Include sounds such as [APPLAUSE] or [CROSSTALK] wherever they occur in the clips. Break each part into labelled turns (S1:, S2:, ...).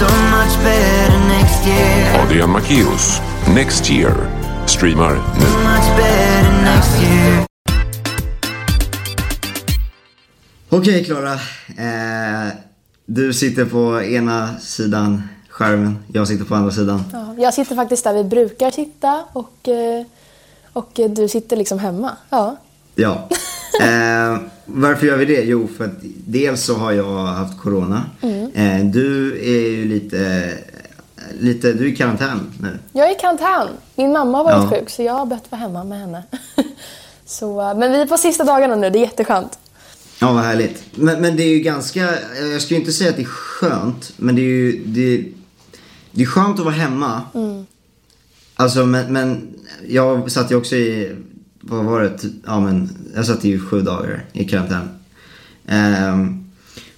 S1: so much better next year.
S2: Adrian Macchios Next Year streamar nu.
S1: Much better next year.
S3: Okej Klara. Eh, du sitter på ena sidan skärmen. Jag sitter på andra sidan.
S4: Ja, jag sitter faktiskt där vi brukar sitta och, eh, och du sitter liksom hemma. Ja.
S3: Ja. [LAUGHS] Eh, varför gör vi det? Jo, för att dels så har jag haft corona. Eh, du är ju lite, lite, du är i karantän nu.
S4: Jag är i karantän. Min mamma har varit
S3: Ja.
S4: sjuk så jag har bett vara hemma med henne. [LAUGHS] så, eh, men vi är på sista dagarna nu, det är jätteskönt.
S3: Ja, vad härligt. Men, men det är ju ganska, jag skulle inte säga att det är skönt, men det är ju, det, det är skönt att vara hemma. Alltså, men, men jag satt ju också i, vad var det, ja men, jag satt i sju dagar i karantän. Ehm,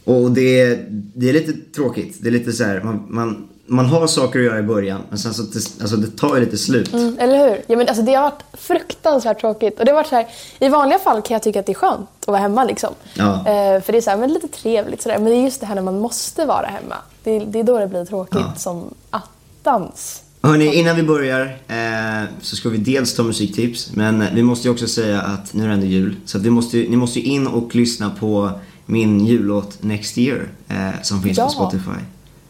S3: och det, det är lite tråkigt. Det är lite så här, man, man, man har saker att göra i början, men sen så, alltså det tar ju lite slut.
S4: Mm, eller hur? Ja, men alltså, det har varit fruktansvärt tråkigt. Och det har varit så här, I vanliga fall kan jag tycka att det är skönt att vara hemma. Liksom.
S3: Ja.
S4: Eh, för det är så här, men lite trevligt. Så där. Men det är just det här när man måste vara hemma. Det, det är då det blir tråkigt
S3: Ja.
S4: som attans.
S3: Hörni, innan vi börjar eh, så ska vi dels ta musiktips. Men vi måste ju också säga att nu är det ändå jul. Så vi måste, ni måste ju in och lyssna på min jullåt Next Year. Eh, som finns
S4: Ja.
S3: på Spotify.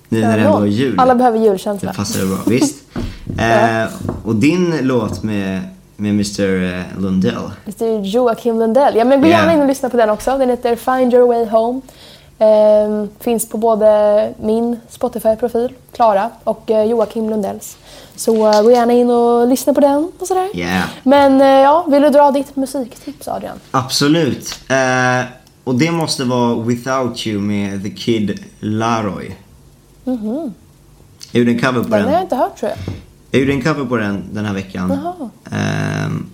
S3: Nu när det ändå är jul.
S4: Alla behöver
S3: Det
S4: julkänsla.
S3: passar det bra, visst. [LAUGHS] Eh, och din låt med, med Mr eh, Lundell.
S4: Är Joakim Lundell. Ja, men gå gärna in och lyssna på den också. Den heter Find your way home. Ehm, finns på både min Spotify-profil, Klara, och eh, Joakim Lundells. Så eh, gå gärna in och lyssna på den och sådär.
S3: Yeah.
S4: Men eh, ja, vill du dra ditt musiktips Adrian?
S3: Absolut. Eh, och det måste vara Without You med The Kid Laroi. Jag gjorde en cover på.
S4: Den
S3: den.
S4: har jag inte hört tror jag.
S3: Jag gjorde en cover på den den här veckan. Ehm,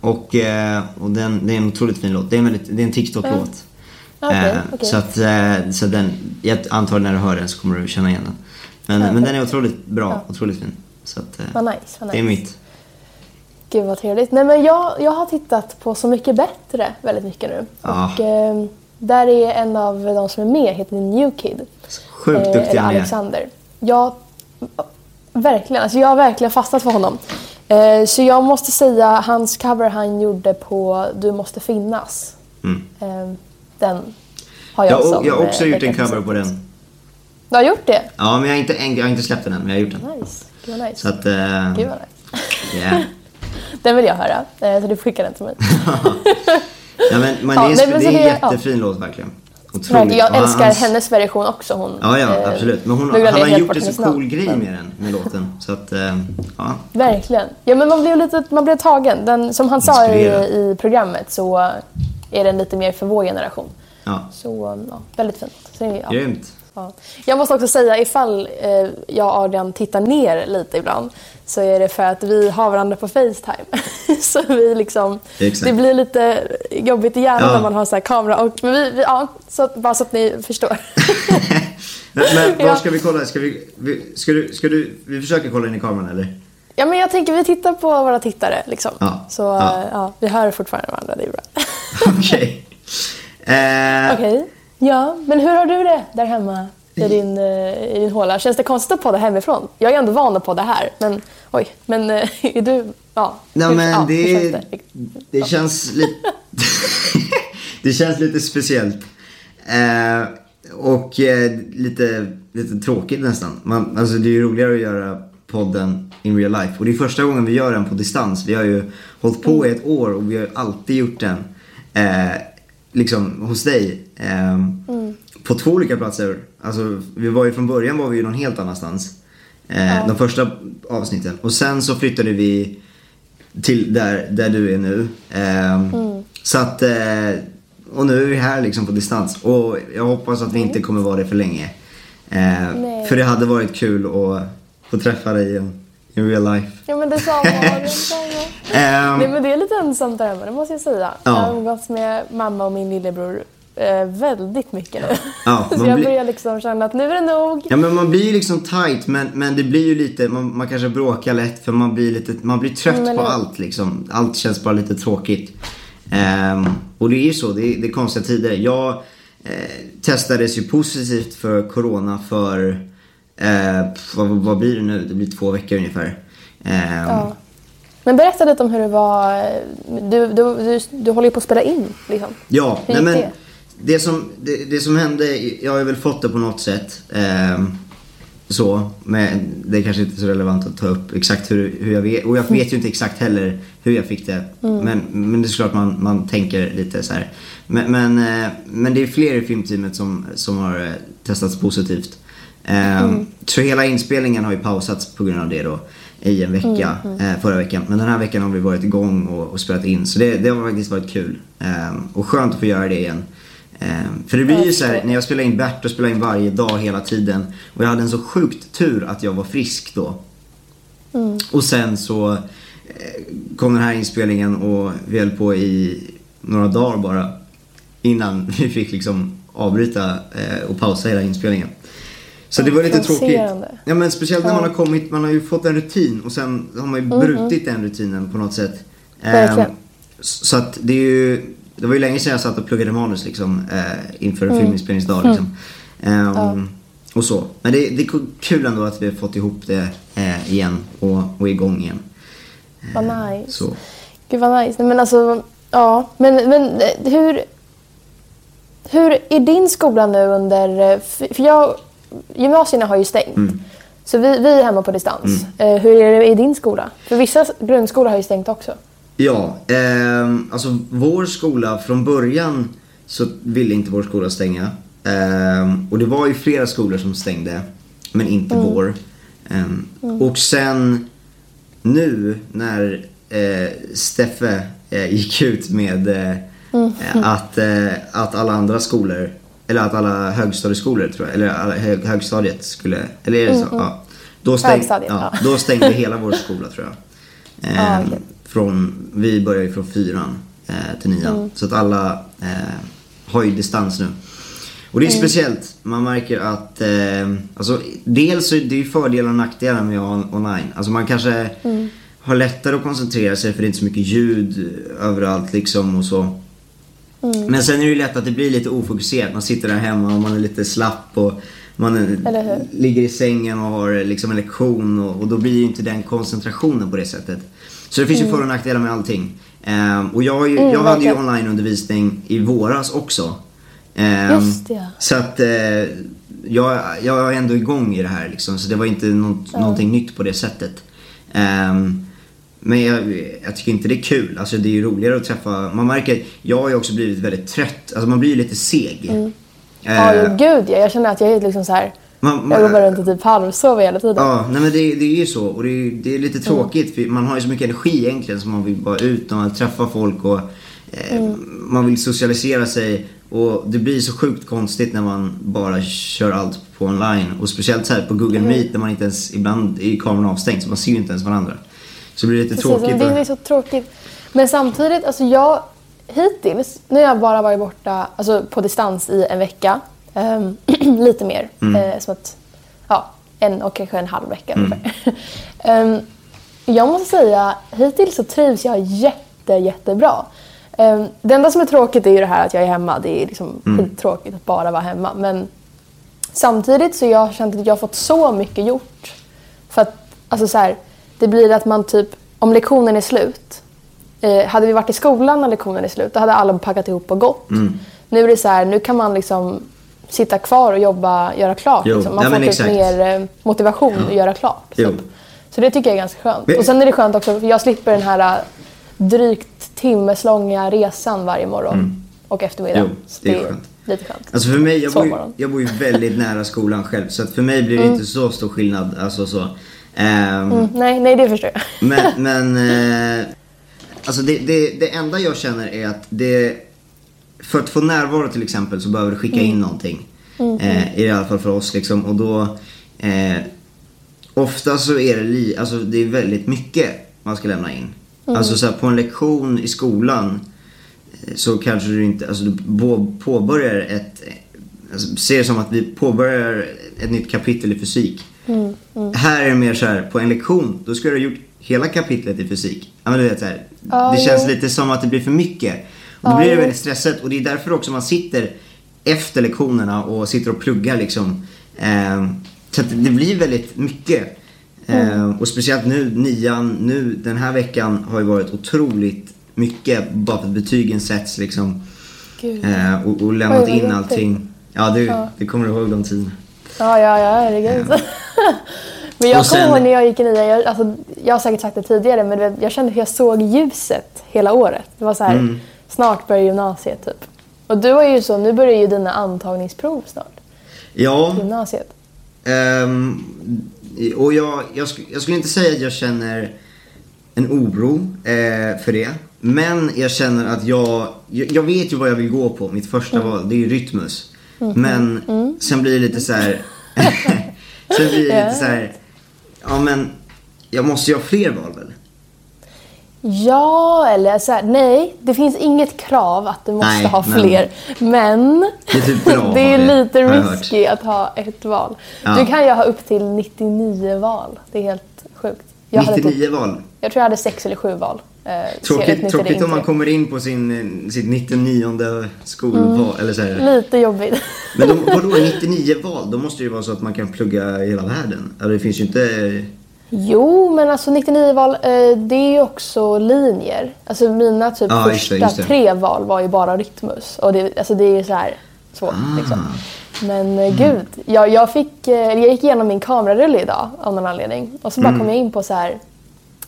S3: och eh, och den, det är en otroligt fin låt. Det är en, väldigt, det är en TikTok-låt.
S4: Okej,
S3: Eh,
S4: okej.
S3: Så att eh, så den, jag antar när du hör den så kommer du känna igen den. Men, men den är otroligt bra, otroligt fin. Så att, eh,
S4: Vad nice, vad
S3: Det är
S4: nice.
S3: mitt.
S4: Gud vad trevligt. Nej men jag, jag har tittat på Så mycket bättre väldigt mycket nu.
S3: Ja.
S4: Och ehm, där är en av de som är med, heter New Kid.
S3: Sjukt
S4: Eh,
S3: duktig är.
S4: Alexander. Jag, verkligen, alltså jag har verkligen fastnat för honom. Eh, så jag måste säga hans cover han gjorde på Du måste finnas.
S3: Mm.
S4: Den har jag,
S3: Jag,
S4: som
S3: jag har också
S4: eh,
S3: gjort en cover på den.
S4: Du har gjort det?
S3: Ja, men jag har inte, jag har inte släppt den än, men jag har gjort den.
S4: Nice. Gud vad nice.
S3: Så att, eh,
S4: Gud vad nice.
S3: yeah. [LAUGHS]
S4: Den vill jag höra, eh, så du får skicka den till mig. [LAUGHS]
S3: ja, men, [LAUGHS] men
S4: Ja,
S3: det är,
S4: men
S3: det är en
S4: det- ja.
S3: jättefin låt verkligen. Otroligt.
S4: Jag älskar
S3: hans-
S4: hennes version också. Hon,
S3: Ja, ja, absolut. Men hon, han har gjort en så cool
S4: namn.
S3: grej med den, med låten. Så att, ja.
S4: Verkligen. Ja, men man blev lite man blev tagen. Den, som han sa i,
S3: Inspirerad.
S4: i programmet så är den lite mer för vår generation.
S3: ja.
S4: Så ja, väldigt fint. Så, ja.
S3: Grymt.
S4: Ja. Jag måste också säga ifall eh, jag och Adrian tittar ner lite ibland så är det för att vi har varandra på Facetime. [LAUGHS] så vi liksom,
S3: Exakt.
S4: det blir lite jobbigt i hjärnan
S3: Ja.
S4: när man har så här kamera. Och, men vi, vi, ja, så, bara så att ni förstår. [LAUGHS]
S3: Men, men [LAUGHS] var ska vi kolla? Ska vi, vi, ska du, ska du, vi försöker kolla in i kameran eller?
S4: ja, men jag tänker vi tittar på våra tittare. Liksom.
S3: Ja.
S4: Så
S3: Ja.
S4: eh, ja, vi hör fortfarande varandra, det är bra. [LAUGHS]
S3: Okej. Eh,
S4: Okej. Ja, men hur har du det där hemma i din, eh, i din håla? Känns det konstigt att podda hemifrån? Jag är ändå van att podda här, men oj. Men eh, [LAUGHS] är du... Ja.
S3: Nej men
S4: ja,
S3: det,
S4: känns
S3: det? det känns lite... [LAUGHS] det känns lite speciellt. Eh, och eh, lite, lite tråkigt nästan. Man, alltså det är ju roligare att göra podden in real life. Och det är första gången vi gör den på distans. Vi har ju hållit på i ett år och vi har alltid gjort den eh, liksom hos dig. Eh, På två olika platser. Alltså vi var ju från början var vi ju någon helt annanstans. Eh, De första avsnitten. Och sen så flyttade vi till där, där du är nu. Ehm, Så att, eh, och nu är vi här liksom på distans. Och jag hoppas att vi inte kommer vara det för länge. Eh, för det hade varit kul att få träffa dig i, i real life.
S4: Ja men detsamma, [LAUGHS] detsamma.
S3: Ehm,
S4: Nej men det är lite ensamt där hemma, det måste jag säga.
S3: Ja.
S4: Jag har umgåtts med mamma och min lillebror eh, väldigt mycket nu.
S3: Ja, [LAUGHS]
S4: så jag börjar liksom känna att nu är det nog.
S3: Ja men man blir ju liksom tight men, men det blir ju lite, man, man kanske bråkar lätt för man blir lite, man blir trött
S4: Mm,
S3: på allt liksom. Allt känns bara lite tråkigt. Ehm, och det är ju så, det är, det är konstiga tider. Jag eh, testades ju positivt för corona för Eh, vad, vad blir det nu? Det blir två veckor ungefär. Eh,
S4: Ja. Men berätta lite om hur det var. Du, du, du, du håller ju på att spela in liksom.
S3: Ja,
S4: Hur
S3: nej men
S4: det?
S3: det som, det, det som hände, jag har väl fått det på något sätt. ehm, så, men det är kanske inte är så relevant att ta upp exakt hur, hur jag vet. Och jag vet ju inte exakt heller hur jag fick det.
S4: Mm.
S3: Men, men det är såklart man, man tänker lite så här. Men, men, eh, men det är fler i filmteamet som, som har eh, testats positivt. Ehm,
S4: Mm.
S3: Så hela inspelningen har ju pausats på grund av det då i en vecka
S4: Mm,
S3: eh, förra veckan. Men den här veckan har vi varit igång och, och spelat in. Så det, det har faktiskt varit kul. Ehm, och skönt att få göra det igen. Ehm, för det blir ju så här, när jag spelade in Bert och spelade in varje dag hela tiden. Och jag hade en så sjukt tur att jag var frisk då.
S4: Mm.
S3: Och sen så eh, kom den här inspelningen och vi höll på i några dagar bara. Innan [LAUGHS] vi fick liksom avbryta eh, och pausa hela inspelningen. Så det var lite tråkigt. Ja men speciellt när
S4: Ja.
S3: man har kommit, man har ju fått en rutin och sen har man ju brutit den rutinen på något sätt.
S4: Verkligen.
S3: Ehm, så att det är ju, det var ju länge sedan jag satt och pluggade manus liksom eh, inför en filminspelningsdag liksom. [LAUGHS] Ehm, Och så. Men det, det är kul ändå att vi har fått ihop det eh, igen och, och igång igen.
S4: Vad nice.
S3: Så.
S4: Gud vad nice. Men alltså, ja. Men, men eh, hur... Hur är din skola nu under... eh, för jag... Gymnasierna har ju stängt.
S3: Mm.
S4: Så vi, vi är hemma på distans. Eh, hur är det i din skola? För vissa grundskolor har ju stängt också.
S3: Ja, ehm, alltså vår skola från början så ville inte vår skola stänga. Ehm, och det var ju flera skolor som stängde, men inte vår. Ehm, Och sen nu när eh, Steffe eh, gick ut med eh, att, eh, att alla andra skolor, eller att alla högstadieskolor tror jag, eller alla hög, högstadiet skulle, eller är det så? Ja. Då, stäng,
S4: Högstadiet,
S3: ja,
S4: ja.
S3: då stängde hela vår skola tror jag. [LAUGHS]
S4: Ja,
S3: Ehm,
S4: okej.
S3: från, vi börjar ju från fyran eh, till nian.
S4: Mm.
S3: Så att alla eh, har ju distans nu. Och det är
S4: Mm.
S3: speciellt. Man märker att, eh, alltså dels så är det ju fördelar och nackdelar med online. Alltså man kanske
S4: Mm.
S3: har lättare att koncentrera sig för det är inte så mycket ljud överallt liksom och så.
S4: Mm.
S3: Men sen är det ju lätt att det blir lite ofokuserat. Man sitter där hemma och man är lite slapp och man ligger i sängen och har liksom en lektion och, och då blir ju inte den koncentrationen på det sättet. Så det finns ju för och nackdelar med allting. Ehm, och jag, ju,
S4: Mm,
S3: jag hade ju onlineundervisning i våras också. Ehm,
S4: Just det.
S3: Så att eh, jag, jag är ändå igång i det här liksom. Så det var inte något, någonting nytt på det sättet. Ehm, men jag, jag tycker inte det är kul. Alltså det är ju roligare att träffa, man märker, jag har ju också blivit väldigt trött. Alltså man blir ju lite seg.
S4: Mm. Ja,
S3: Eh,
S4: jo, gud ja. Jag känner att jag är liksom så här...
S3: man,
S4: Jag går bara runt och typ halvsover hela tiden.
S3: Ja, nej men det, det är ju så. Och det är, det är lite tråkigt för man har ju så mycket energi egentligen så man vill bara ut och man träffa folk och eh, man vill socialisera sig. Och det blir så sjukt konstigt när man bara kör allt på online. Och speciellt så här på Google Meet där man inte ens, ibland är kameran avstängd så man ser ju inte ens varandra. Så det blir lite
S4: Precis,
S3: tråkigt.
S4: det är
S3: att-
S4: så tråkigt. Men samtidigt, alltså jag hittills, nu har jag bara varit borta alltså på distans i en vecka. ehm, [CLEARS THROAT] lite mer.
S3: Mm.
S4: eh, som att, ja, en och kanske en halv vecka ungefär. [LAUGHS] Ehm, jag måste säga, hittills så trivs jag jätte, jättebra. Um, det enda som är tråkigt är ju det här att jag är hemma. Det är liksom
S3: Mm.
S4: skittråkigt att bara vara hemma. Men samtidigt så jag har känt att jag har fått så mycket gjort. För att, alltså så här, det blir att man typ, om lektionen är slut. Eh, hade vi varit i skolan när lektionen är slut, då hade alla packat ihop och gått.
S3: Mm.
S4: Nu är det så här, nu kan man liksom sitta kvar och jobba, göra klart. Liksom. Man
S3: ja,
S4: får typ
S3: exakt.
S4: mer eh, motivation att göra klart.
S3: Jo.
S4: Typ. Så det tycker jag är ganska skönt.
S3: Men-
S4: Och sen är det skönt också, för jag slipper den här eh, drygt timmeslånga resan varje morgon och eftermiddag.
S3: Jo,
S4: Så
S3: det är skönt.
S4: lite skönt.
S3: Alltså för mig, jag bor, ju, jag bor ju väldigt nära skolan själv så att för mig blir det inte så stor skillnad. Alltså så. Ehm,
S4: Mm, nej, nej, det förstår jag. [LAUGHS]
S3: Men, [LAUGHS] men eh, alltså det, det, det enda jag känner är att det, för att få närvaro till exempel så behöver du skicka in någonting. Eh, I alla fall för oss liksom. Och då, eh, ofta så är det, li, alltså det är väldigt mycket man ska lämna in. Alltså så här, på en lektion i skolan eh, så kanske du inte, alltså du på- påbörjar ett, eh, alltså, ser det som att vi påbörjar ett nytt kapitel i fysik. Här är det mer så här, på en lektion, då ska du ha gjort hela kapitlet i fysik. Ja men du vet så här,
S4: Ja,
S3: det känns
S4: jo.
S3: lite som att det blir för mycket. Och då blir det väldigt stressigt och det är därför också man sitter efter lektionerna och sitter och pluggar liksom. Eh, Så att det blir väldigt mycket.
S4: Mm.
S3: Eh, och speciellt nu, nian, nu den här veckan har ju varit otroligt mycket bara för att betygen sätts liksom. Eh, och, och lämnat
S4: Oj,
S3: in allting. Ja, du,
S4: Ja.
S3: du kommer ihåg de tiderna.
S4: Ja, ja, ja, herregud. [LAUGHS] men jag
S3: sen-
S4: kommer ihåg när jag gick i nian, jag, alltså, jag har säkert sagt det tidigare, men jag kände hur jag såg ljuset hela året. Det var så här,
S3: Mm.
S4: snart börjar gymnasiet typ. Och du var ju så, nu börjar ju dina antagningsprov snart.
S3: Ja,
S4: Gymnasiet.
S3: Ehm, och jag, jag, sk- jag skulle inte säga att jag känner en oro eh, för det. Men jag känner att jag, jag, jag vet ju vad jag vill gå på. Mitt första
S4: Mm.
S3: val, det är ju Rytmus. Men sen blir det lite så här. [LAUGHS] blir det
S4: Ja.
S3: lite så här. Ja men, jag måste ju ha fler val väl?
S4: Ja, eller så här, nej. Det finns inget krav att du måste
S3: Nej,
S4: ha
S3: men-
S4: fler. Men,
S3: Det är typ bra [LAUGHS]
S4: det är lite risky att ha ett val.
S3: Ja.
S4: Du kan ju ha upp till 99 val. Det är helt sjukt. Jag, hade typ,
S3: 99 val.
S4: jag tror jag hade sex eller sju val. Eh,
S3: Tråkigt, tråkigt om man kommer in på sin, eh, sitt 99 skolval. Eller så här.
S4: Lite jobbigt. [LAUGHS]
S3: Men de, vadå 99 val? Då måste det ju vara så att man kan plugga i hela världen. Alltså, det finns ju inte...
S4: Jo, men alltså 99 val, eh, det är ju också linjer. Alltså mina typ
S3: just
S4: första
S3: det, just det.
S4: tre val var ju bara Rytmus. Och det, alltså det är ju så här svårt
S3: Ah.
S4: liksom. Men
S3: Mm.
S4: gud, jag, jag, fick, jag gick igenom min kamerarulle idag av någon anledning. Och så bara
S3: Mm.
S4: kom jag in på så här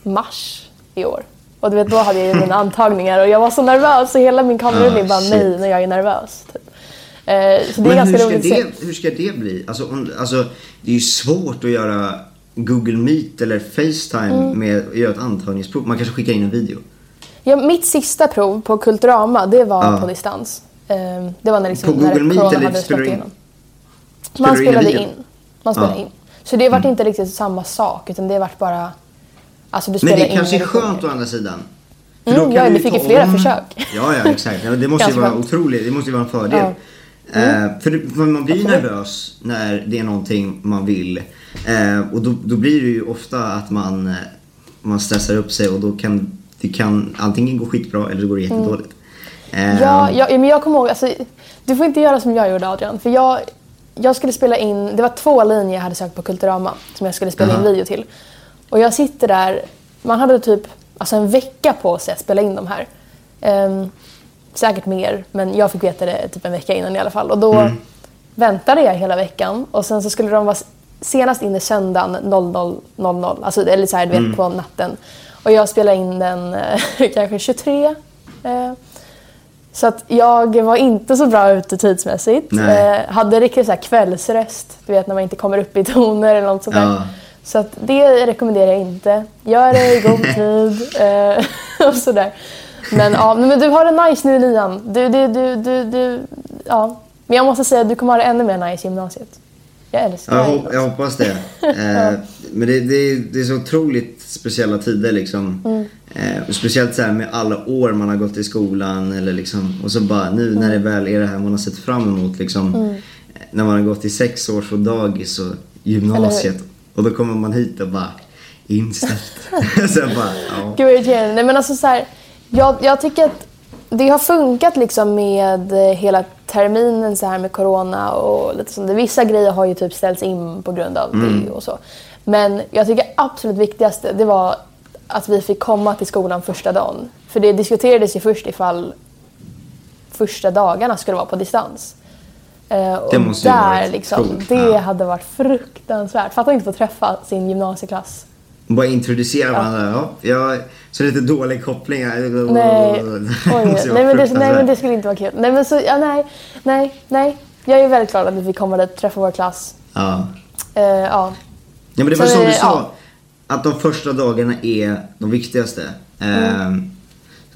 S4: mars i år. Och du vet, då hade jag ju mina [LAUGHS] antagningar och jag var så nervös så hela min kamerarulle
S3: Ah,
S4: är bara
S3: shit.
S4: nej när jag är nervös. Typ. Eh, så det är
S3: Men hur
S4: ganska
S3: ska,
S4: roligt att se.
S3: det, hur ska det bli? Alltså, om, alltså, det är ju svårt att göra Google Meet eller Facetime
S4: Mm.
S3: med att göra ett antagningsprov. Man kanske skickar in en video.
S4: Ja, mitt sista prov på Kulturama, det var
S3: Ja.
S4: på distans. Ehm, Det var när, liksom,
S3: På Google Meet eller
S4: slagit
S3: du in? Spelar
S4: Man
S3: in
S4: spelade in. Man spelade.
S3: Mm.
S4: in. Så det vart inte riktigt samma sak, utan det vart bara... Alltså du
S3: Men
S4: spelar
S3: det
S4: in
S3: kanske är skönt å andra sidan. För
S4: Mm,
S3: då kan
S4: ja,
S3: du
S4: fick ju flera
S3: om-
S4: försök.
S3: Ja, ja, exakt. Ja, Det måste ju vara
S4: skönt.
S3: otroligt. Det måste ju vara en fördel.
S4: Ja. Mm.
S3: Eh, för, det, för man blir ju nervös när det är någonting man vill. Eh, och då, då blir det ju ofta att man, eh, man stressar upp sig och då kan det kan antingen gå skitbra eller så går det jättedåligt. Eh,
S4: Mm. Ja, jag, men jag kommer ihåg, alltså, du får inte göra som jag gjorde Adrian. För jag, jag skulle spela in, det var två linjer jag hade sökt på Kulturama som jag skulle spela in
S3: Aha.
S4: video till. Och jag sitter där, man hade typ alltså en vecka på sig att spela in de här. Ehm, säkert mer, men jag fick veta det typ en vecka innan i alla fall. Och då
S3: Mm.
S4: väntade jag hela veckan och sen så skulle de vara senast inne söndagen 00.00, alltså, eller så här, du vet,
S3: Mm.
S4: på natten. Och jag spelade in den eh, [LAUGHS] kanske 23. Eh, så att jag var inte så bra ute tidsmässigt. Eh, hade riktigt så här kvällsröst, du vet när man inte kommer upp i toner eller något sånt där.
S3: Ja.
S4: Så att det rekommenderar jag inte. Gör det i god [LAUGHS] tid eh, [LAUGHS] och sådär. Men ja, men du har det nice nu i nian. Du, du, du, du, du, ja. Men jag måste säga att du kommer ha det ännu mer nice i gymnasiet. Jag älskar
S3: hop-
S4: gymnasiet.
S3: jag hoppas det. [LAUGHS] Eh, men det, det, är, det är så otroligt speciella tider liksom.
S4: Mm.
S3: Eh, speciellt så här med alla år man har gått i skolan eller liksom. Och så bara nu när
S4: Mm.
S3: det väl är det här man har sett fram emot liksom. Eh, När man har gått i sex års och dagis och gymnasiet. Och då kommer man hit och bara inställt. så [LAUGHS] bara, ja.
S4: Gud vad irriterande. Nej men alltså så här, jag, jag tycker att det har funkat liksom med hela terminen så här med corona och lite sånt. Vissa grejer har ju typ ställts in på grund av det och så. Men jag tycker absolut viktigaste det var att vi fick komma till skolan första dagen. För det diskuterades ju först ifall första dagarna skulle vara på distans. Eh, och
S3: Det måste ju
S4: där
S3: varit
S4: liksom,
S3: otroligt.
S4: det
S3: Ja.
S4: hade varit fruktansvärt. Fatta inte få träffa sin gymnasieklass.
S3: Bara introducera varandra. Ja, jag, så lite dålig koppling.
S4: Nej, [LAUGHS]
S3: ju
S4: nej, men det, nej men det skulle inte vara kul. Nej men så, ja, nej, nej, nej. Jag är väldigt glad att vi fick komma dit och träffa vår klass.
S3: Ja.
S4: Eh, ja.
S3: Ja men det var
S4: Så
S3: som
S4: det-
S3: du sa.
S4: ja.
S3: Att de första dagarna är de viktigaste. Ehm,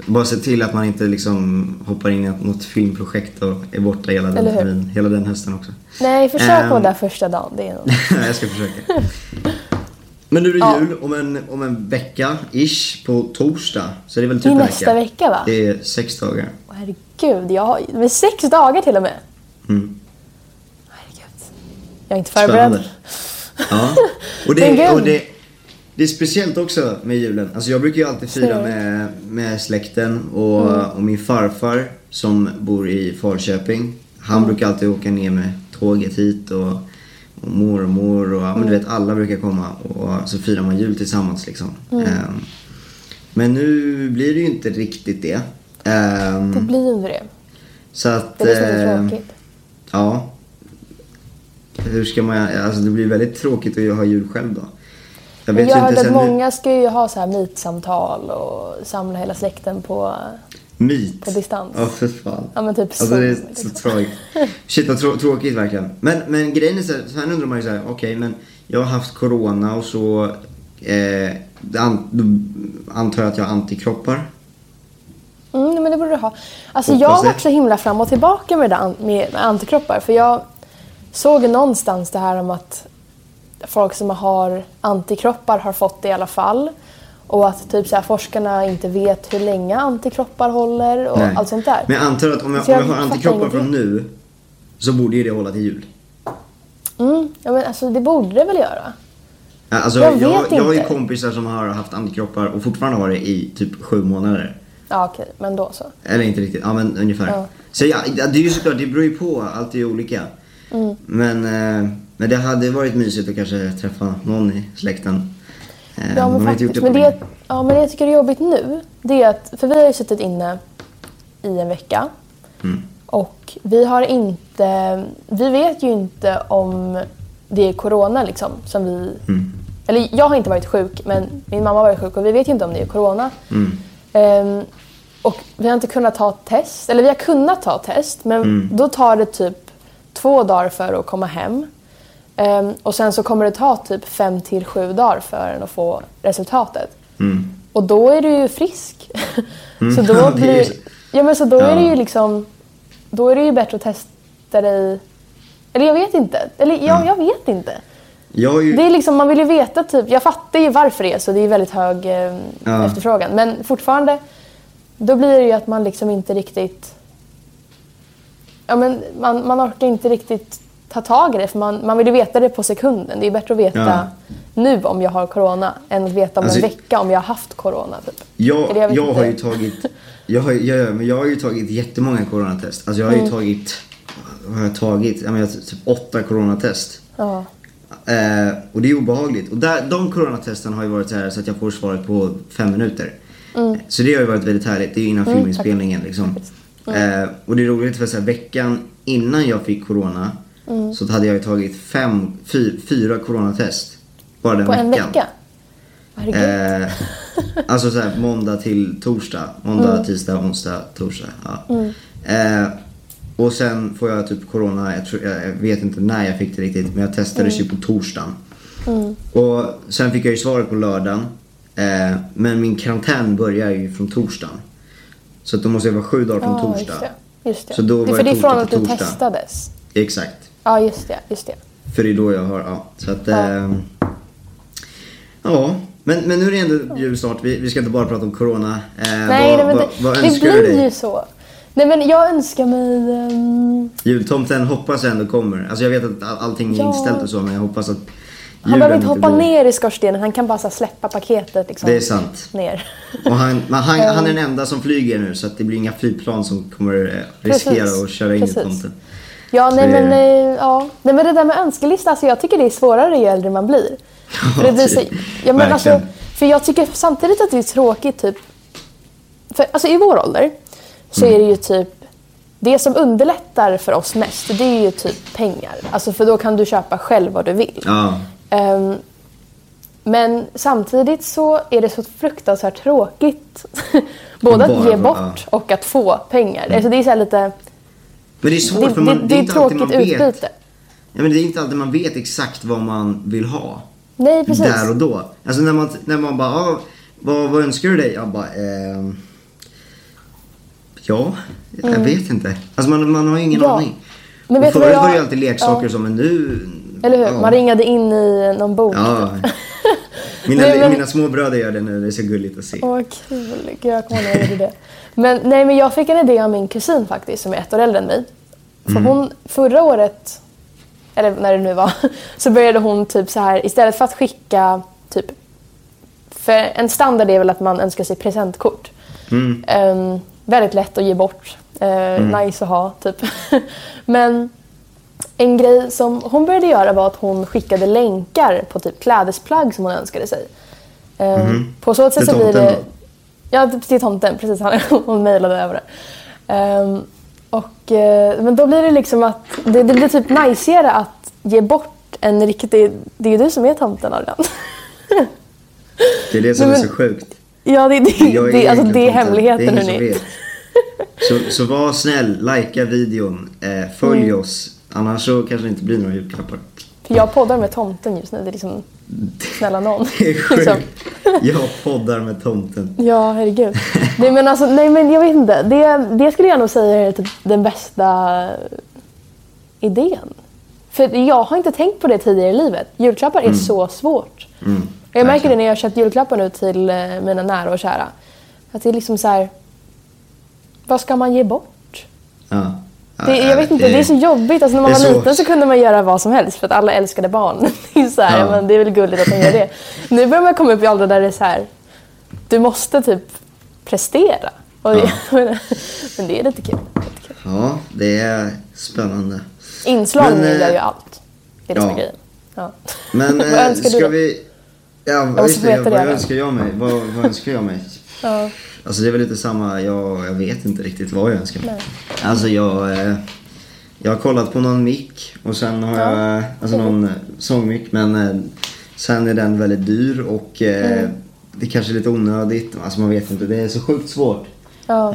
S3: bara se till att man inte liksom hoppar in i något filmprojekt och är borta hela den, termin, hela den hösten också.
S4: Nej, försök
S3: Ehm.
S4: vara där första dagen. Det är nog... [LAUGHS]
S3: jag ska försöka. Men nu är det
S4: Ja.
S3: jul om en, om en vecka, ish, på torsdag. Så det är väl typ
S4: Det är
S3: en
S4: nästa vecka, va?
S3: Det är sex dagar.
S4: Åh, herregud, jag har med sex dagar till och med.
S3: Mm.
S4: Herregud. Jag är inte förberedd.
S3: Spännande. Ja. Och,
S4: Men
S3: det, [LAUGHS] och det, det är speciellt också med julen. Alltså jag brukar ju alltid fira med, med släkten och,
S4: Mm.
S3: och min farfar som bor i Falköping. Han
S4: Mm.
S3: brukar alltid åka ner med tåget hit och, och mormor och ja, men du vet alla brukar komma och så firar man jul tillsammans liksom. Ehm, men nu blir det ju inte riktigt det. Ehm,
S4: Det blir ju inte det.
S3: så att...
S4: Det är det som är
S3: eh,
S4: tråkigt.
S3: Ja. Hur ska man... Alltså det blir väldigt tråkigt att ha jul själv då. Jag vet
S4: jag
S3: inte
S4: att
S3: sen...
S4: många ska ju ha så här meet-samtal och samla hela släkten på...
S3: Meet.
S4: på distans.
S3: Ja, för fan.
S4: Ja men typ
S3: Alltså
S4: så.
S3: det är så tråkigt. Shit vad trå- tråkigt verkligen. Men, men grejen är så här, sen undrar man ju såhär, okej men jag har haft corona och så eh, an, då antar jag att jag har antikroppar.
S4: Mm, men det borde du ha. Alltså
S3: Hoppas
S4: jag har varit så himla fram och tillbaka med, an- med, med antikroppar. För jag såg någonstans det här om att folk som har antikroppar har fått det i alla fall. Och att typ så här, forskarna inte vet hur länge antikroppar håller och
S3: Nej.
S4: allt sånt där.
S3: Men jag antar att om jag,
S4: Så
S3: om
S4: jag
S3: jag har antikroppar från nu så borde ju det hålla till jul.
S4: Mm, ja, men alltså det borde det väl göra?
S3: Ja, Alltså,
S4: Jag
S3: jag,
S4: vet
S3: jag, har ju
S4: inte.
S3: kompisar som har haft antikroppar och fortfarande har det i typ sju månader.
S4: Ja okej, men då så.
S3: Eller inte riktigt, ja men ungefär.
S4: Ja.
S3: Så ja, det är ju såklart, det beror ju på. Allt är ju olika.
S4: Mm.
S3: Men, eh, men det hade varit mysigt att kanske träffa någon i släkten. Eh,
S4: Ja
S3: man
S4: men
S3: har inte gjort
S4: faktiskt.
S3: det
S4: Men det, ja, men det jag tycker är jobbigt nu, det är att, för vi har ju suttit inne i en vecka.
S3: Mm.
S4: Och vi har inte, vi vet ju inte om det är corona liksom som vi,
S3: Mm.
S4: eller jag har inte varit sjuk men min mamma har varit sjuk och vi vet ju inte om det är corona.
S3: Mm.
S4: Ehm, och vi har inte kunnat ta test, eller vi har kunnat ta test men
S3: Mm.
S4: då tar det typ två dagar för att komma hem. Ehm, och sen så kommer det ta typ fem till sju dagar för en att få resultatet.
S3: Mm.
S4: Och då är du ju frisk.
S3: Mm. [LAUGHS]
S4: så då [LAUGHS]
S3: Ja,
S4: blir... Ja men så då är det
S3: Ja.
S4: ju liksom... Då är det ju bättre att testa dig... Eller jag vet inte. Eller ja, jag vet inte.
S3: Jag ju,
S4: Det är liksom, man vill ju veta typ... Jag fattar ju varför det är så. Det är väldigt hög eh,
S3: Ja.
S4: efterfrågan. Men fortfarande, då blir det ju att man liksom inte riktigt... Ja men man, man orkar inte riktigt ta tag i det för man, man vill ju veta det på sekunden. Det är bättre att veta
S3: Ja.
S4: nu om jag har corona än att veta om
S3: Alltså-
S4: en vecka om jag har haft corona. Typ.
S3: jag,
S4: jag
S3: jag har ju tagit, jag har, jag, men jag har ju tagit jättemånga coronatest. Alltså jag har ju
S4: Mm.
S3: tagit, vad har jag tagit? Jag menar, typ åtta coronatest.
S4: Ja.
S3: Eh, och det är obehagligt. Och där, de coronatesten har ju varit så här så att jag får svaret på fem minuter.
S4: Mm.
S3: Så det har ju varit väldigt härligt. Det är ju innan filminspelningen liksom.
S4: Mm.
S3: Eh, och det är roligt för så här, veckan innan jag fick corona
S4: Mm.
S3: så hade jag ju tagit fem, fy, fyra coronatest. Bara den
S4: På en
S3: veckan.
S4: vecka? Herregud.
S3: Eh, alltså så här, måndag till torsdag. Måndag,
S4: Mm.
S3: tisdag, onsdag, torsdag. Ja. Eh, och sen får jag typ corona, jag, tror, jag vet inte när jag fick det riktigt, men jag testades
S4: Mm.
S3: ju på torsdagen. Och sen fick jag ju svaret på lördagen. Eh, men min karantän börjar ju från torsdagen. Så att då måste jag vara sju dagar från
S4: Ja,
S3: torsdag.
S4: Just det. Just det.
S3: Så då
S4: det är
S3: var
S4: för
S3: det
S4: är från att du testades.
S3: Exakt.
S4: Ja, just det. Just det.
S3: För det är då jag har, ja. Så att,
S4: Ja.
S3: ja. ja. Men, men nu är det ändå jul snart. Vi, vi ska inte bara prata om corona. Eh,
S4: Nej,
S3: vad,
S4: nej,
S3: vad,
S4: det,
S3: vad
S4: det blir ju så. Nej, men jag önskar mig... ehm,
S3: Jultomten hoppas jag ändå kommer. Alltså jag vet att all- allting är
S4: Ja.
S3: inställt och så, men jag hoppas att
S4: han behöver inte hoppa
S3: blir-
S4: ner i skorstenen, han kan bara så släppa paketet liksom,
S3: Det är sant.
S4: ner.
S3: Och han, han, han är [LAUGHS] den enda som flyger nu så att det blir inga flygplan som kommer eh, riskera
S4: Precis.
S3: att köra in
S4: Precis.
S3: i tomten.
S4: Ja, nej men, eh, ja. nej men det där med önskelista, alltså, jag tycker det är svårare ju äldre man blir. [LAUGHS] För, det,
S3: typ.
S4: ja, men alltså, för jag tycker samtidigt att det är tråkigt typ, för alltså i vår ålder så
S3: Mm.
S4: är det ju typ, det som underlättar för oss mest det är ju typ pengar. Alltså för då kan du köpa själv vad du vill.
S3: Ja.
S4: Ehm, men samtidigt så är det så fruktansvärt tråkigt. [LAUGHS] Både att ge bort och att få pengar. Alltså det är så lite...
S3: Men det är svårt
S4: Det,
S3: för man,
S4: det,
S3: det, är inte alltid man vet.
S4: utbyte.
S3: Ja, men det är inte alltid man vet exakt vad man vill ha.
S4: Nej, precis.
S3: Där och då. Alltså när man, när man bara, ah, vad, vad önskar du dig? Jag bara, ehm, Ja, jag vet inte. Alltså man, man har ingen
S4: Mm. Ja.
S3: aning.
S4: Men
S3: förut
S4: jag-
S3: var det ju alltid leksaker
S4: ja.
S3: så, men nu...
S4: Eller hur?
S3: Ja.
S4: Man ringade in i någon bok.
S3: Ja. [LAUGHS] Mina,
S4: Nej, men-
S3: mina små bröder gör det nu, det är så gulligt att se.
S4: Åh, vad kul. Gud, jag kommer ihåg det. Men, nej, men jag fick en idé av min kusin faktiskt, som är ett år äldre än mig. För hon, förra året, eller när det nu var, [LAUGHS] så började hon typ så här, istället för att skicka typ, för en standard är väl att man önskar sig presentkort.
S3: Mm.
S4: Ehm, väldigt lätt att ge bort. Uh, Nice att ha, typ. [LAUGHS] Men en grej som hon började göra var att hon skickade länkar på typ klädesplagg som hon önskade sig. Eh, På så sätt så blir det... Ja, till tomten. Precis. Han, [LAUGHS] hon mejlade över det. Ehm, och, eh, men då blir det liksom att det, det blir typ najsigare att ge bort en riktig... Det är ju du som är tomten Adrian. [LAUGHS]
S3: Det är det som
S4: Nej,
S3: är
S4: men-
S3: så sjukt.
S4: ja, det, det,
S3: Jag
S4: det, alltså, det är hemligheten
S3: Det är ingen som vet. Så, så var snäll, likea videon, eh, följ
S4: Mm.
S3: oss. Annars så kanske det inte blir några julklappar.
S4: För jag poddar med tomten just nu. Det är liksom... Snälla någon. [LAUGHS]
S3: Det är sjukt.
S4: Liksom.
S3: Jag poddar med tomten.
S4: Ja, herregud. Nej men, alltså, nej, men jag vet inte. Det, det skulle jag nog säga är typ den bästa idén. För jag har inte tänkt på det tidigare i livet. Julklappar är så svårt.
S3: Mm.
S4: Jag märker det när jag har köpt julklappar nu till eh, mina nära och kära. Att det är liksom så här. Vad ska man ge bort?
S3: Ja. Ja,
S4: Det, jag vet inte, det är så jobbigt. Alltså när man var
S3: så-
S4: liten så kunde man göra vad som helst för att alla älskade barn. [LAUGHS] Det är, så här,
S3: Ja.
S4: men det är väl gulligt att de gör det. Nu börjar man komma upp i åldrar där det är så här. Du måste typ prestera. Och det, [LAUGHS] men det är lite kul. Lite kul.
S3: Ja, det är spännande.
S4: Inslagning
S3: Men, eh,
S4: gör ju allt. Det är det som är
S3: ja.
S4: grejen. Ja.
S3: Men [LAUGHS]
S4: vad
S3: eh,
S4: önskar
S3: ska
S4: du
S3: vi... Ja,
S4: måste
S3: just det.
S4: veta
S3: Vad
S4: det, va?
S3: önskar jag mig? Vad, vad önskar jag mig?
S4: Ja.
S3: Alltså det är väl lite samma, jag, jag vet inte riktigt vad jag önskar mig. Alltså jag, eh, jag har kollat på någon mick och sen har jag, eh, alltså någon sångmick men eh, sen är den väldigt dyr och eh,
S4: Mm.
S3: det kanske är lite onödigt. Alltså man vet inte, det är så sjukt svårt.
S4: Ja.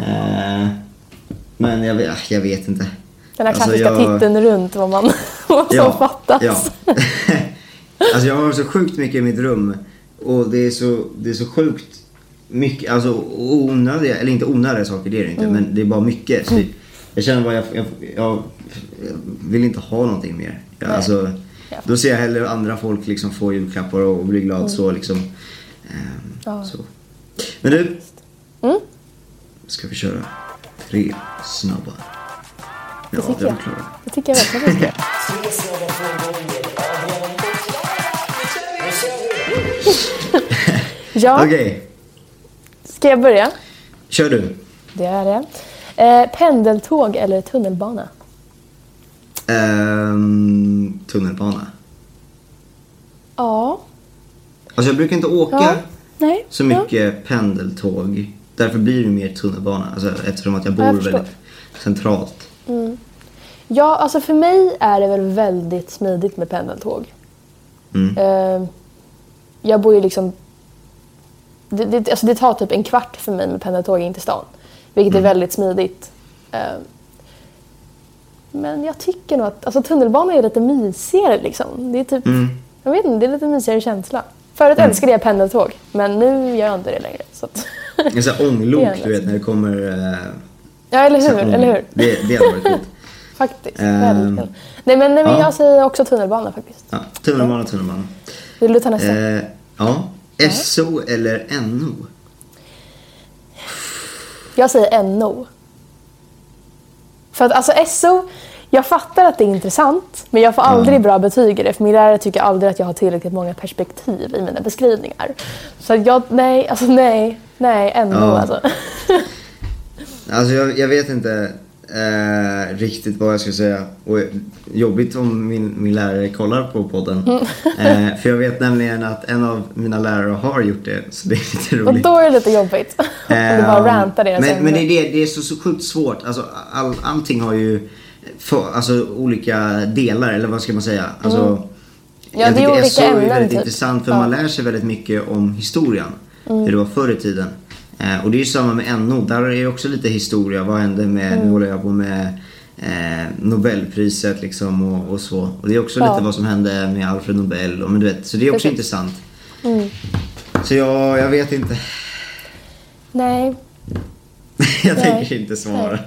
S3: Men jag, vet- jag vet inte.
S4: Den här
S3: Alltså,
S4: klassiska
S3: jag-
S4: titeln runt vad, man, [LAUGHS] vad som fattas.
S3: Ja. [LAUGHS] alltså jag har så sjukt mycket i mitt rum och det är så, det är så sjukt mycket, alltså onödiga, eller inte onödiga saker det är det inte,
S4: Mm.
S3: men det är bara mycket. Så jag känner bara, jag, jag, jag, vill inte ha någonting mer. Jag, alltså,
S4: Ja.
S3: då ser jag hellre andra folk liksom få julklappar och, och bli glad så liksom. Ehm,
S4: Ja.
S3: så. Men du,
S4: Mm.
S3: ska vi köra tre snabba? Ja,
S4: tycker
S3: det är
S4: jag.
S3: klara.
S4: Det tycker jag verkligen vi ska. [LAUGHS] Ja,
S3: Okej,
S4: ska jag börja?
S3: kör du.
S4: Det är det. Eh, pendeltåg eller tunnelbana?
S3: Ehm, tunnelbana.
S4: Ja.
S3: Alltså jag brukar inte åka
S4: ja. Nej.
S3: så mycket pendeltåg. Därför blir det mer tunnelbana. Alltså, eftersom att jag bor
S4: Ja, jag
S3: väldigt centralt.
S4: Ja. ja, alltså för mig är det väl väldigt smidigt med pendeltåg.
S3: Mm.
S4: Eh, jag bor ju liksom... Det, det, alltså det tar typ en kvart för mig med pendeltåg in till stan. Vilket
S3: Mm.
S4: är väldigt smidigt. Eh, men jag tycker nog att alltså tunnelbanan är lite mysigare liksom. Det är typ...
S3: Mm.
S4: Jag vet inte, det är lite mysigare känsla. Förut älskade jag pendeltåg, men nu gör jag inte det längre. Så att...
S3: En sån här ånglok [LAUGHS] du vet när det kommer... eh,
S4: ja, eller hur?
S3: ång-
S4: Eller hur?
S3: Det, det hade varit coolt. [LAUGHS]
S4: Faktiskt.
S3: Ehm,
S4: väldigt. Nej, men, nej, men
S3: ja.
S4: jag säger också tunnelbana faktiskt.
S3: Ja, tunnelbana, tunnelbana.
S4: Vill du ta nästa?
S3: Eh, ja. SO eller NO?
S4: Jag säger NO. För att alltså SO, jag fattar att det är intressant, men jag får aldrig bra betyg i det. För min lärare tycker aldrig att jag har tillräckligt många perspektiv i mina beskrivningar. Så jag, nej, alltså nej, nej, NO
S3: Ja.
S4: alltså. [LAUGHS]
S3: Alltså jag, jag vet inte eh, riktigt vad jag ska säga. Och jobbigt om min, min lärare kollar på podden.
S4: Mm.
S3: Eh, för jag vet nämligen att en av mina lärare har gjort det. Så det är lite
S4: Och
S3: roligt.
S4: då är det lite jobbigt. [LAUGHS] Om du bara
S3: Ehm,
S4: rantar deras
S3: men, men det är, det, det är så, så sjukt svårt. Alltså, all, allting har ju för, alltså, olika delar, eller vad ska man säga? Alltså,
S4: Mm. Ja,
S3: jag
S4: det är olika
S3: SO är
S4: ämnen,
S3: väldigt
S4: typ.
S3: intressant för
S4: Ja. Mm.
S3: man lär sig väldigt mycket om historien. Hur det var förr i tiden. Eh, och det är ju samma med NO. Där är det också lite historia. Vad hände med,
S4: Mm.
S3: nu håller jag på med eh, Nobelpriset liksom och, och så. Och det är också
S4: Ja.
S3: lite vad som hände med Alfred Nobel. Och, men du vet, så det är också
S4: Precis.
S3: intressant.
S4: Mm.
S3: Så jag, jag vet inte.
S4: Nej, [LAUGHS]
S3: jag
S4: Nej.
S3: tänker inte svara.
S4: Nej.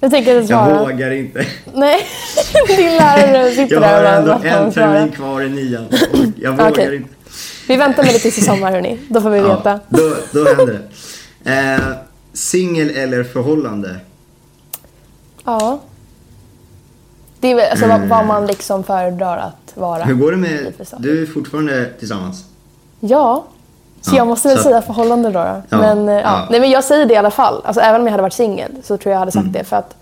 S4: jag tänker inte
S3: Jag
S4: svara.
S3: vågar inte.
S4: Nej, [LAUGHS] din lärare sitter
S3: Jag
S4: där
S3: har
S4: och
S3: ändå en termin kvar i nian. [LAUGHS] Jag vågar
S4: Okej.
S3: inte.
S4: Vi väntar med det tills i sommar hörni. Då får vi veta.
S3: Ja, då, då händer det. Eh, Singel eller förhållande?
S4: Ja. Det är väl alltså, vad, vad man liksom föredrar att vara.
S3: Mm. Hur går det med... Du är fortfarande tillsammans?
S4: Ja. Så
S3: Ja,
S4: jag måste väl
S3: så-
S4: säga förhållande då. då.
S3: Ja,
S4: men, eh, ja.
S3: ja.
S4: Nej, men jag säger det i alla fall. Alltså, även om jag hade varit singel så tror jag jag hade sagt
S3: Mm.
S4: det. För att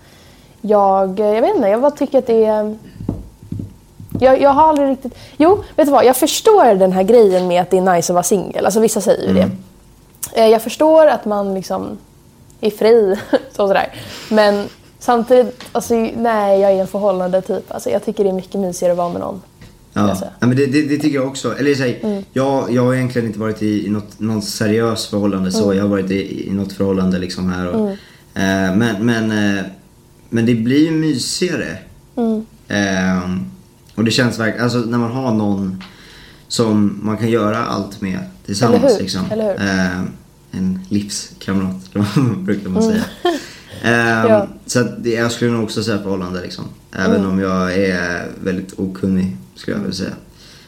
S4: jag, eh, jag vet inte, jag bara tycker att det är... Jag, jag har aldrig riktigt... Jo, vet du vad? Jag förstår den här grejen med att det är nice att vara singel. Alltså vissa säger ju det. Eh, Jag förstår att man liksom är fri [LAUGHS] så sådär. Men samtidigt, alltså nej, jag är en förhållande typ. Alltså, jag tycker det är mycket mysigare att vara med någon.
S3: Ja,
S4: säga.
S3: ja men det, det, det tycker jag också. Eller så här,
S4: Mm.
S3: jag, jag har egentligen inte varit i, i något, något seriöst förhållande
S4: Mm.
S3: så. Jag har varit i, i något förhållande liksom här och, eh, men, men, eh, men det blir ju mysigare.
S4: Mm.
S3: Eh, och det känns verkligen, alltså när man har någon som man kan göra allt med tillsammans
S4: Eller hur?
S3: liksom.
S4: Eller hur?
S3: En livskamrat, [LAUGHS] brukar man säga.
S4: Mm. [LAUGHS] Ja.
S3: Så jag skulle nog också säga förhållande liksom. Även
S4: Mm.
S3: om jag är väldigt okunnig, skulle jag vilja säga.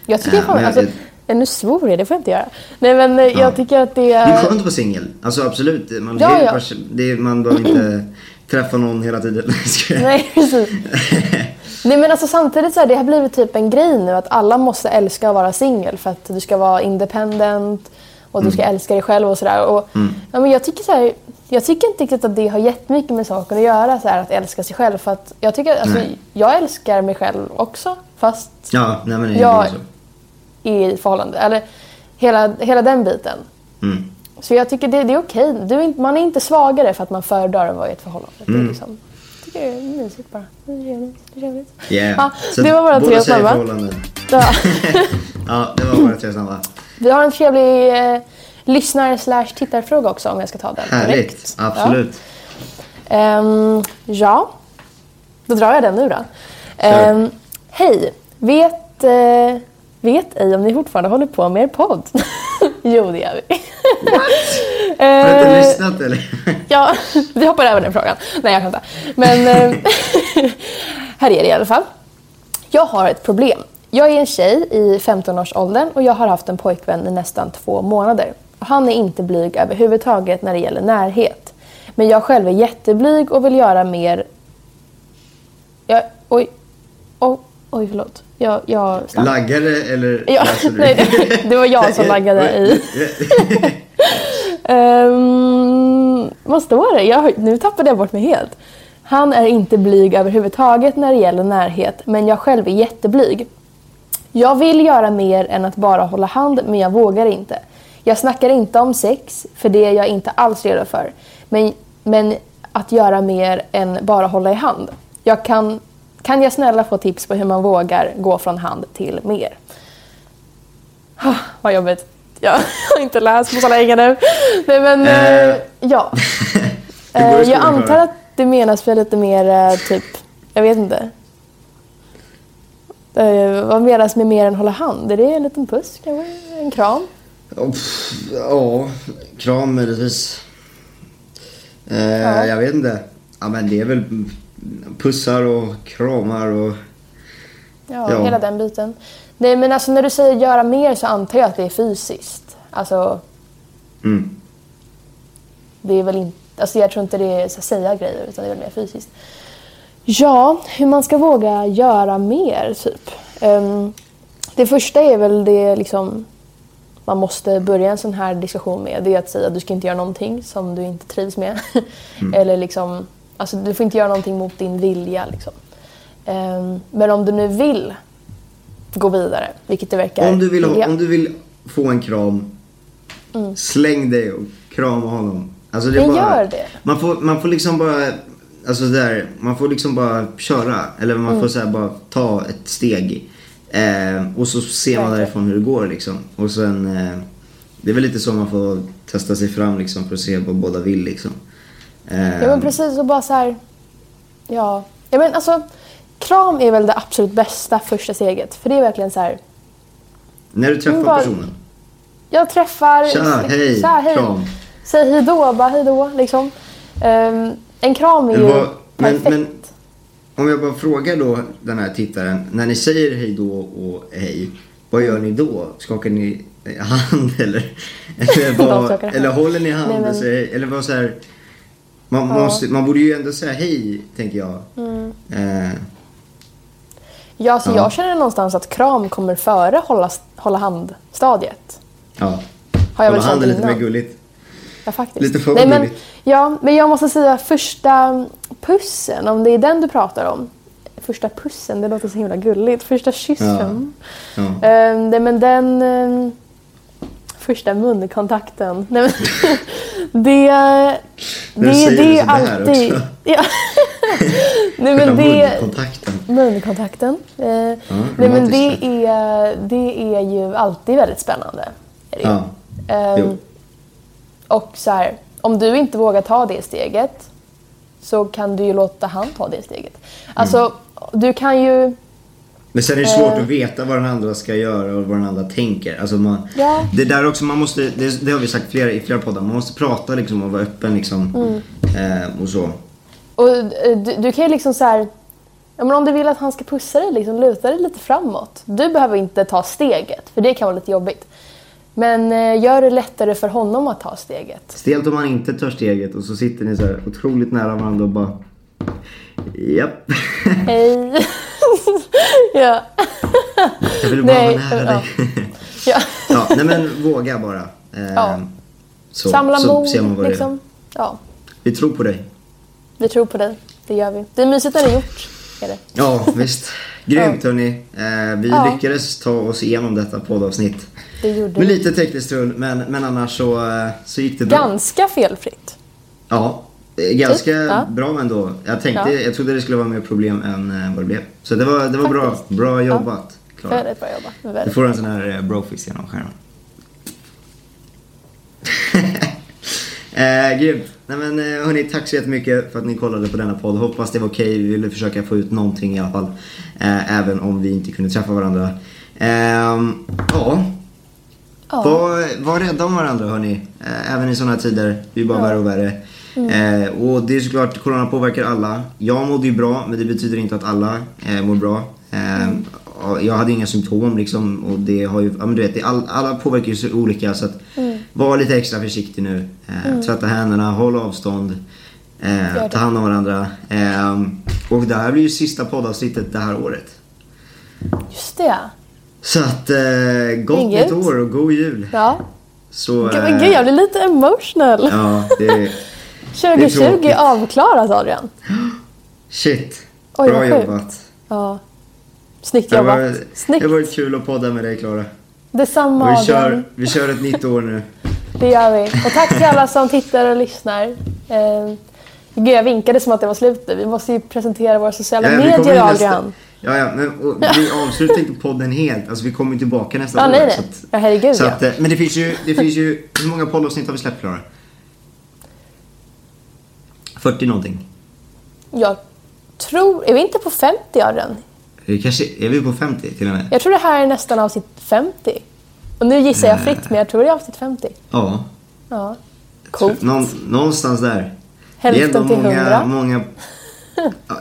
S4: Jag tycker
S3: Eh,
S4: fan,
S3: jag-
S4: alltså, eh, nu svor jag, det får jag inte göra. Nej men eh,
S3: Ja.
S4: jag tycker att det
S3: Det är
S4: är...
S3: skönt att vara singel. Alltså absolut. Man,
S4: Ja,
S3: är
S4: ja.
S3: det är, man behöver inte [CLEARS THROAT] träffa någon hela tiden. [LAUGHS] Jag-
S4: Nej, precis. Nej men alltså samtidigt så här, det har blivit typ en grej nu att alla måste älska att vara singel för att du ska vara independent och du ska
S3: Mm.
S4: älska dig själv och sådär. Och, ja, men jag tycker så här, jag tycker inte riktigt att det har jättemycket med saken att göra så här, att älska sig själv. För att jag tycker, alltså,
S3: Nej.
S4: jag älskar mig själv också fast
S3: Ja, nej men
S4: jag är i förhållande. Eller hela, hela den biten.
S3: Mm.
S4: Så jag tycker det, det är okej. Du är inte, man är inte svagare för att man föredrar att vara i ett förhållande. Det, är
S3: Mm.
S4: liksom, tycker det är mysigt bara. Det är trevligt. Det är trevligt.
S3: Yeah.
S4: Ja,
S3: Så
S4: det var våra
S3: båda
S4: tre
S3: säger
S4: snabba.
S3: förhållanden.
S4: Ja. [LAUGHS]
S3: Ja, det var våra tre snabba.
S4: Vi har en trevlig eh, lyssnar slash tittarfråga också om jag ska ta den direkt.
S3: Härligt. Absolut.
S4: Ja. Ehm, ja, då drar jag den nu då. Ehm, Hej, vet, eh, vet ej om ni fortfarande håller på med er podd? [LAUGHS] jo, det gör vi. [LAUGHS]
S3: Har du inte
S4: Eh,
S3: lyssnat eller? [LAUGHS]
S4: Ja, vi hoppar över den frågan. Nej, jag skämtar. Men eh, här är det i alla fall. Jag har ett problem. Jag är en tjej i 15-årsåldern och jag har haft en pojkvän i nästan två månader. Han är inte blyg överhuvudtaget när det gäller närhet. Men jag själv är jätteblyg och vill göra mer... Jag, oj, oj, oj, förlåt. Jag, jag.
S3: Laggade eller
S4: Ja, [LAUGHS] nej, det- det var jag som laggade i. Um, [LAUGHS] vad står det? Jag, nu tappade jag bort mig helt. Han är inte blyg överhuvudtaget när det gäller närhet, men jag själv är jätteblyg. Jag vill göra mer än att bara hålla hand, men jag vågar inte. Jag snackar inte om sex, för det är jag inte alls redo för. Men, men att göra mer än bara hålla i hand. Jag kan, kan jag snälla få tips på hur man vågar gå från hand till mer? Ah, vad jobbigt. Jag har inte läst på så länge nu. Nej men,
S3: eh,
S4: ja. [LAUGHS] Eh, jag antar att det menas med lite mer typ, jag vet inte. Eh, vad menas med mer än hålla hand? Är det en liten puss kanske? En kram?
S3: Ja, kram möjligtvis. Eh,
S4: Ja.
S3: Jag vet inte. Ja men det är väl pussar och kramar och...
S4: Ja,
S3: Ja.
S4: hela den biten. Nej men alltså när du säger göra mer så antar jag att det är fysiskt. Alltså
S3: Mm.
S4: det är väl inte, alltså jag tror inte det är så att säga grejer utan det är väl mer fysiskt. Ja, hur man ska våga göra mer typ. Ehm, det första är väl det liksom man måste börja en sån här diskussion med. Det är att säga att du ska inte göra någonting som du inte trivs med. [LAUGHS] Eller liksom, alltså du får inte göra någonting mot din vilja liksom. Ehm, men om du nu vill gå vidare, vilket det verkar
S3: Om du, vill ha, om du vill få en kram, släng dig och krama honom. Alltså det
S4: Men
S3: bara,
S4: gör det.
S3: Man får, man får liksom bara, alltså där, man får liksom bara köra. Eller man
S4: Mm.
S3: får så bara ta ett steg. Eh, och så ser man därifrån hur det går liksom. Och sen, eh, det är väl lite så man får testa sig fram liksom för att se vad båda vill liksom. Eh,
S4: Ja men precis och bara så här. Ja. ja men alltså kram är väl det absolut bästa första steget. För det är verkligen så här.
S3: När du träffar
S4: Men bara-
S3: personen.
S4: Jag träffar...
S3: Tja, hej,
S4: här, hej.
S3: kram.
S4: Säg hejdå, bara hejdå liksom. Ehm, en kram är ju
S3: men-
S4: perfekt.
S3: men- Om jag bara frågar då den här tittaren. När ni säger hej då och hej. Vad gör ni då? Skakar ni hand [LAUGHS] eller? Eller, [LAUGHS] vad,
S4: hand.
S3: eller håller ni hand
S4: Nej, men-
S3: säger Eller vad så här, man,
S4: Ja.
S3: måste, man borde ju ändå säga hej, tänker jag.
S4: Mm.
S3: Eh,
S4: Ja, så
S3: Ja.
S4: jag känner någonstans att kram kommer före hålla, hålla hand-stadiet.
S3: ja.
S4: Har jag väl
S3: Hålla handen
S4: känt
S3: lite mer gulligt.
S4: Ja, faktiskt.
S3: Lite för
S4: Nej, men. Ja, men jag måste säga första pussen, om det är den du pratar om. första pussen, det låter så himla gulligt. Första kyssen.
S3: Ja.
S4: Eh, nej, men den... Eh, första munkontakten. Nej, men, [LAUGHS] det... Det, det
S3: det
S4: är alltid... [LAUGHS] Ja. nej, men det...
S3: munkontakten.
S4: Munkontakten. Eh, nej, men det är, det är ju alltid väldigt spännande. Är det.
S3: Ja.
S4: Ehm,
S3: Jo.
S4: Och så här, om du inte vågar ta det steget så kan du ju låta han ta det steget. Alltså,
S3: Mm.
S4: du kan ju...
S3: Men sen är det svårt
S4: Eh.
S3: att veta vad den andra ska göra och vad den andra tänker. Alltså man,
S4: Ja.
S3: Det där också, man måste, det, det har vi sagt flera, i flera poddar, man måste prata liksom och vara öppen liksom.
S4: Mm.
S3: Eh, och så.
S4: Och eh, du, du kan ju liksom så här... Ja, men om du vill att han ska pussa dig, liksom, luta dig lite framåt. Du behöver inte ta steget, för det kan vara lite jobbigt. Men eh, gör det lättare för honom att ta steget.
S3: Stelt om man inte tar steget och så sitter ni så här otroligt nära varandra och bara... Japp. [LAUGHS]
S4: Hej! [LAUGHS] ja.
S3: Jag vill bara
S4: Nej,
S3: vara nära
S4: ja.
S3: dig. [LAUGHS]
S4: ja.
S3: ja, nej men våga bara. Eh,
S4: Ja.
S3: Så,
S4: Samla
S3: så
S4: mod,
S3: ser man vad det är.
S4: liksom. Ja,
S3: Vi tror på dig.
S4: vi tror på dig. Det gör vi. Det är mysigt när det är gjort. Är det.
S3: Ja, visst. Grymt hörni. Eh, vi
S4: Ja.
S3: lyckades ta oss igenom detta poddavsnitt.
S4: Det gjorde
S3: Med lite tekniskt strul, men, men annars så, eh, så gick det bra.
S4: Ganska felfritt.
S3: Ja, eh, ganska
S4: Typ, ja.
S3: bra ändå. Jag tänkte,
S4: Ja.
S3: jag trodde det skulle vara mer problem än eh, vad det blev. Så det var, det var bra.
S4: Faktiskt.
S3: Bra jobbat, Klara.
S4: Väldigt bra jobbat.
S3: Du
S4: Väldigt.
S3: får en sån här eh, brofist genom stjärnan. [LAUGHS] eh, grymt. Nej men eh, hörni, tack så jättemycket för att ni kollade på denna podd. Hoppas det var okej. Vi ville försöka få ut någonting i alla fall. Eh, även om vi inte kunde träffa varandra. Ehm, ja,
S4: Ja.
S3: var, var rädda om varandra hörni. Eh, även i sådana tider. Det blir bara värre och värre.
S4: Mm.
S3: Eh, och det är såklart, corona påverkar alla. Jag mådde ju bra, men det betyder inte att alla eh, mår bra. Eh,
S4: Mm.
S3: ja, Jag hade inga symptom liksom och det har ju, ja men du vet, all, alla påverkar ju så olika så att
S4: Mm.
S3: var lite extra försiktig nu. Eh, Tvätta händerna, håll avstånd. Eh, ta hand om varandra. Eh, och det här blir ju sista poddavsnittet det här året.
S4: Just det.
S3: Så att, eh, gott
S4: Inget.
S3: nytt år och god jul.
S4: Ja.
S3: Så,
S4: Gud,
S3: eh,
S4: gud, jag blir lite emotional.
S3: Ja, det... [LAUGHS]
S4: 2020
S3: tråkigt.
S4: avklarat Adrian.
S3: Shit.
S4: Oj,
S3: Bra jobbat.
S4: Ja. Snyggt
S3: Det
S4: jobbat.
S3: varit,
S4: Snyggt.
S3: det har varit kul att podda med dig Klara.
S4: Detsamma
S3: Och vi kör, vi kör ett nytt år nu.
S4: Det gör vi. Och tack till alla som tittar och lyssnar. Eh, gud, jag vinkade som att det var slutet. Vi måste ju presentera våra sociala
S3: Ja,
S4: medier Adrian.
S3: Ja, ja, men och vi avslutar inte podden helt. Alltså vi kommer tillbaka nästa
S4: Ja,
S3: år.
S4: nej,
S3: så
S4: nej.
S3: att-
S4: Ja, herregud
S3: så
S4: ja.
S3: att, eh, Men det finns ju, det finns ju, hur många poddavsnitt har vi släppt Klara? 40 någonting.
S4: Jag tror... Är vi inte på 50 Adrian?
S3: Vi kanske, är vi på 50 till och med?
S4: Jag tror det här är nästan avsnitt 50. Och nu gissar jag fritt, men jag tror det är avsnitt 50.
S3: Ja.
S4: Ja. Coolt.
S3: Någon, någonstans där.
S4: Hälften
S3: det är ändå
S4: till
S3: många,
S4: 100.
S3: många ja,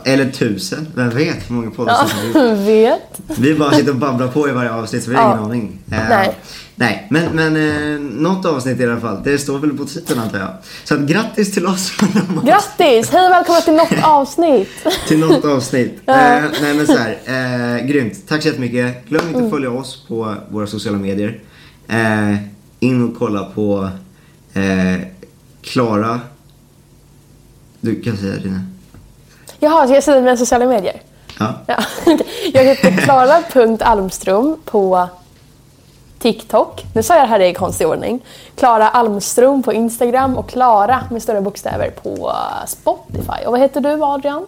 S3: Eller tusen, vem vet hur många poddavsnitt vi har gjort. [LAUGHS]
S4: Vet.
S3: Vi bara sitter och babblar på i varje avsnitt så vi har
S4: Ja.
S3: ingen aning. Eh,
S4: Nej.
S3: Nej, men, men eh, något avsnitt i alla fall. Det står väl på titeln antar jag. Så att grattis till oss [LAUGHS]
S4: Grattis! Hej och välkomna till något [LAUGHS] avsnitt.
S3: till något avsnitt.
S4: Ja.
S3: Eh, nej men så här, eh, grymt. Tack så jättemycket. Glöm
S4: Mm.
S3: inte att följa oss på våra sociala medier. In och kolla på Klara. Du kan säga dina.
S4: Jaha, ska jag säga mina sociala medier?
S3: Ja.
S4: Ja. [LAUGHS] Jag heter Klara.Almström på TikTok. Nu sa jag det här i konstig ordning. Klara Almström på Instagram och Klara med stora bokstäver på Spotify. Och vad heter du Adrian?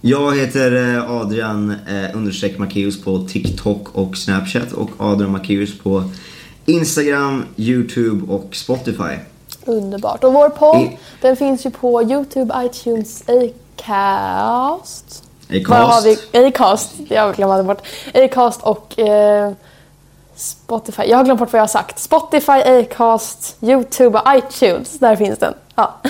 S3: Jag heter eh, Adrian eh, understreck Macéus på TikTok och Snapchat och Adrian Macéus på Instagram, YouTube och Spotify.
S4: Underbart. Och vår podd,
S3: I-
S4: den finns ju på YouTube, iTunes, Acast.
S3: Acast.
S4: Vi? Acast. Jag glömde bort. Acast och eh, Spotify. Jag har glömt bort vad jag har sagt. Spotify, Acast, YouTube och iTunes. Där finns den. Ja.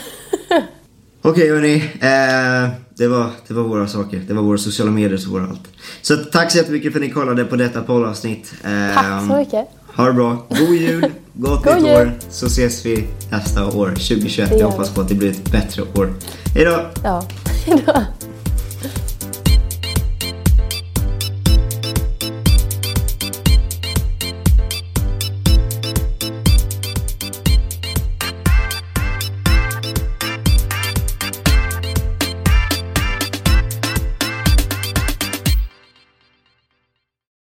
S4: [LAUGHS]
S3: Okej hörni, eh, det, var, det var våra saker. Det var våra sociala medier som var allt. Så tack så jättemycket för att ni kollade på detta poddavsnitt. Eh,
S4: Tack så mycket.
S3: Ha det bra. God jul, gott
S4: God
S3: nytt
S4: jul.
S3: år. Så ses vi nästa år, 2021.
S4: Det gör
S3: Jag hoppas på att det blir ett bättre år. Hejdå!
S4: Ja. [LAUGHS] Hejdå.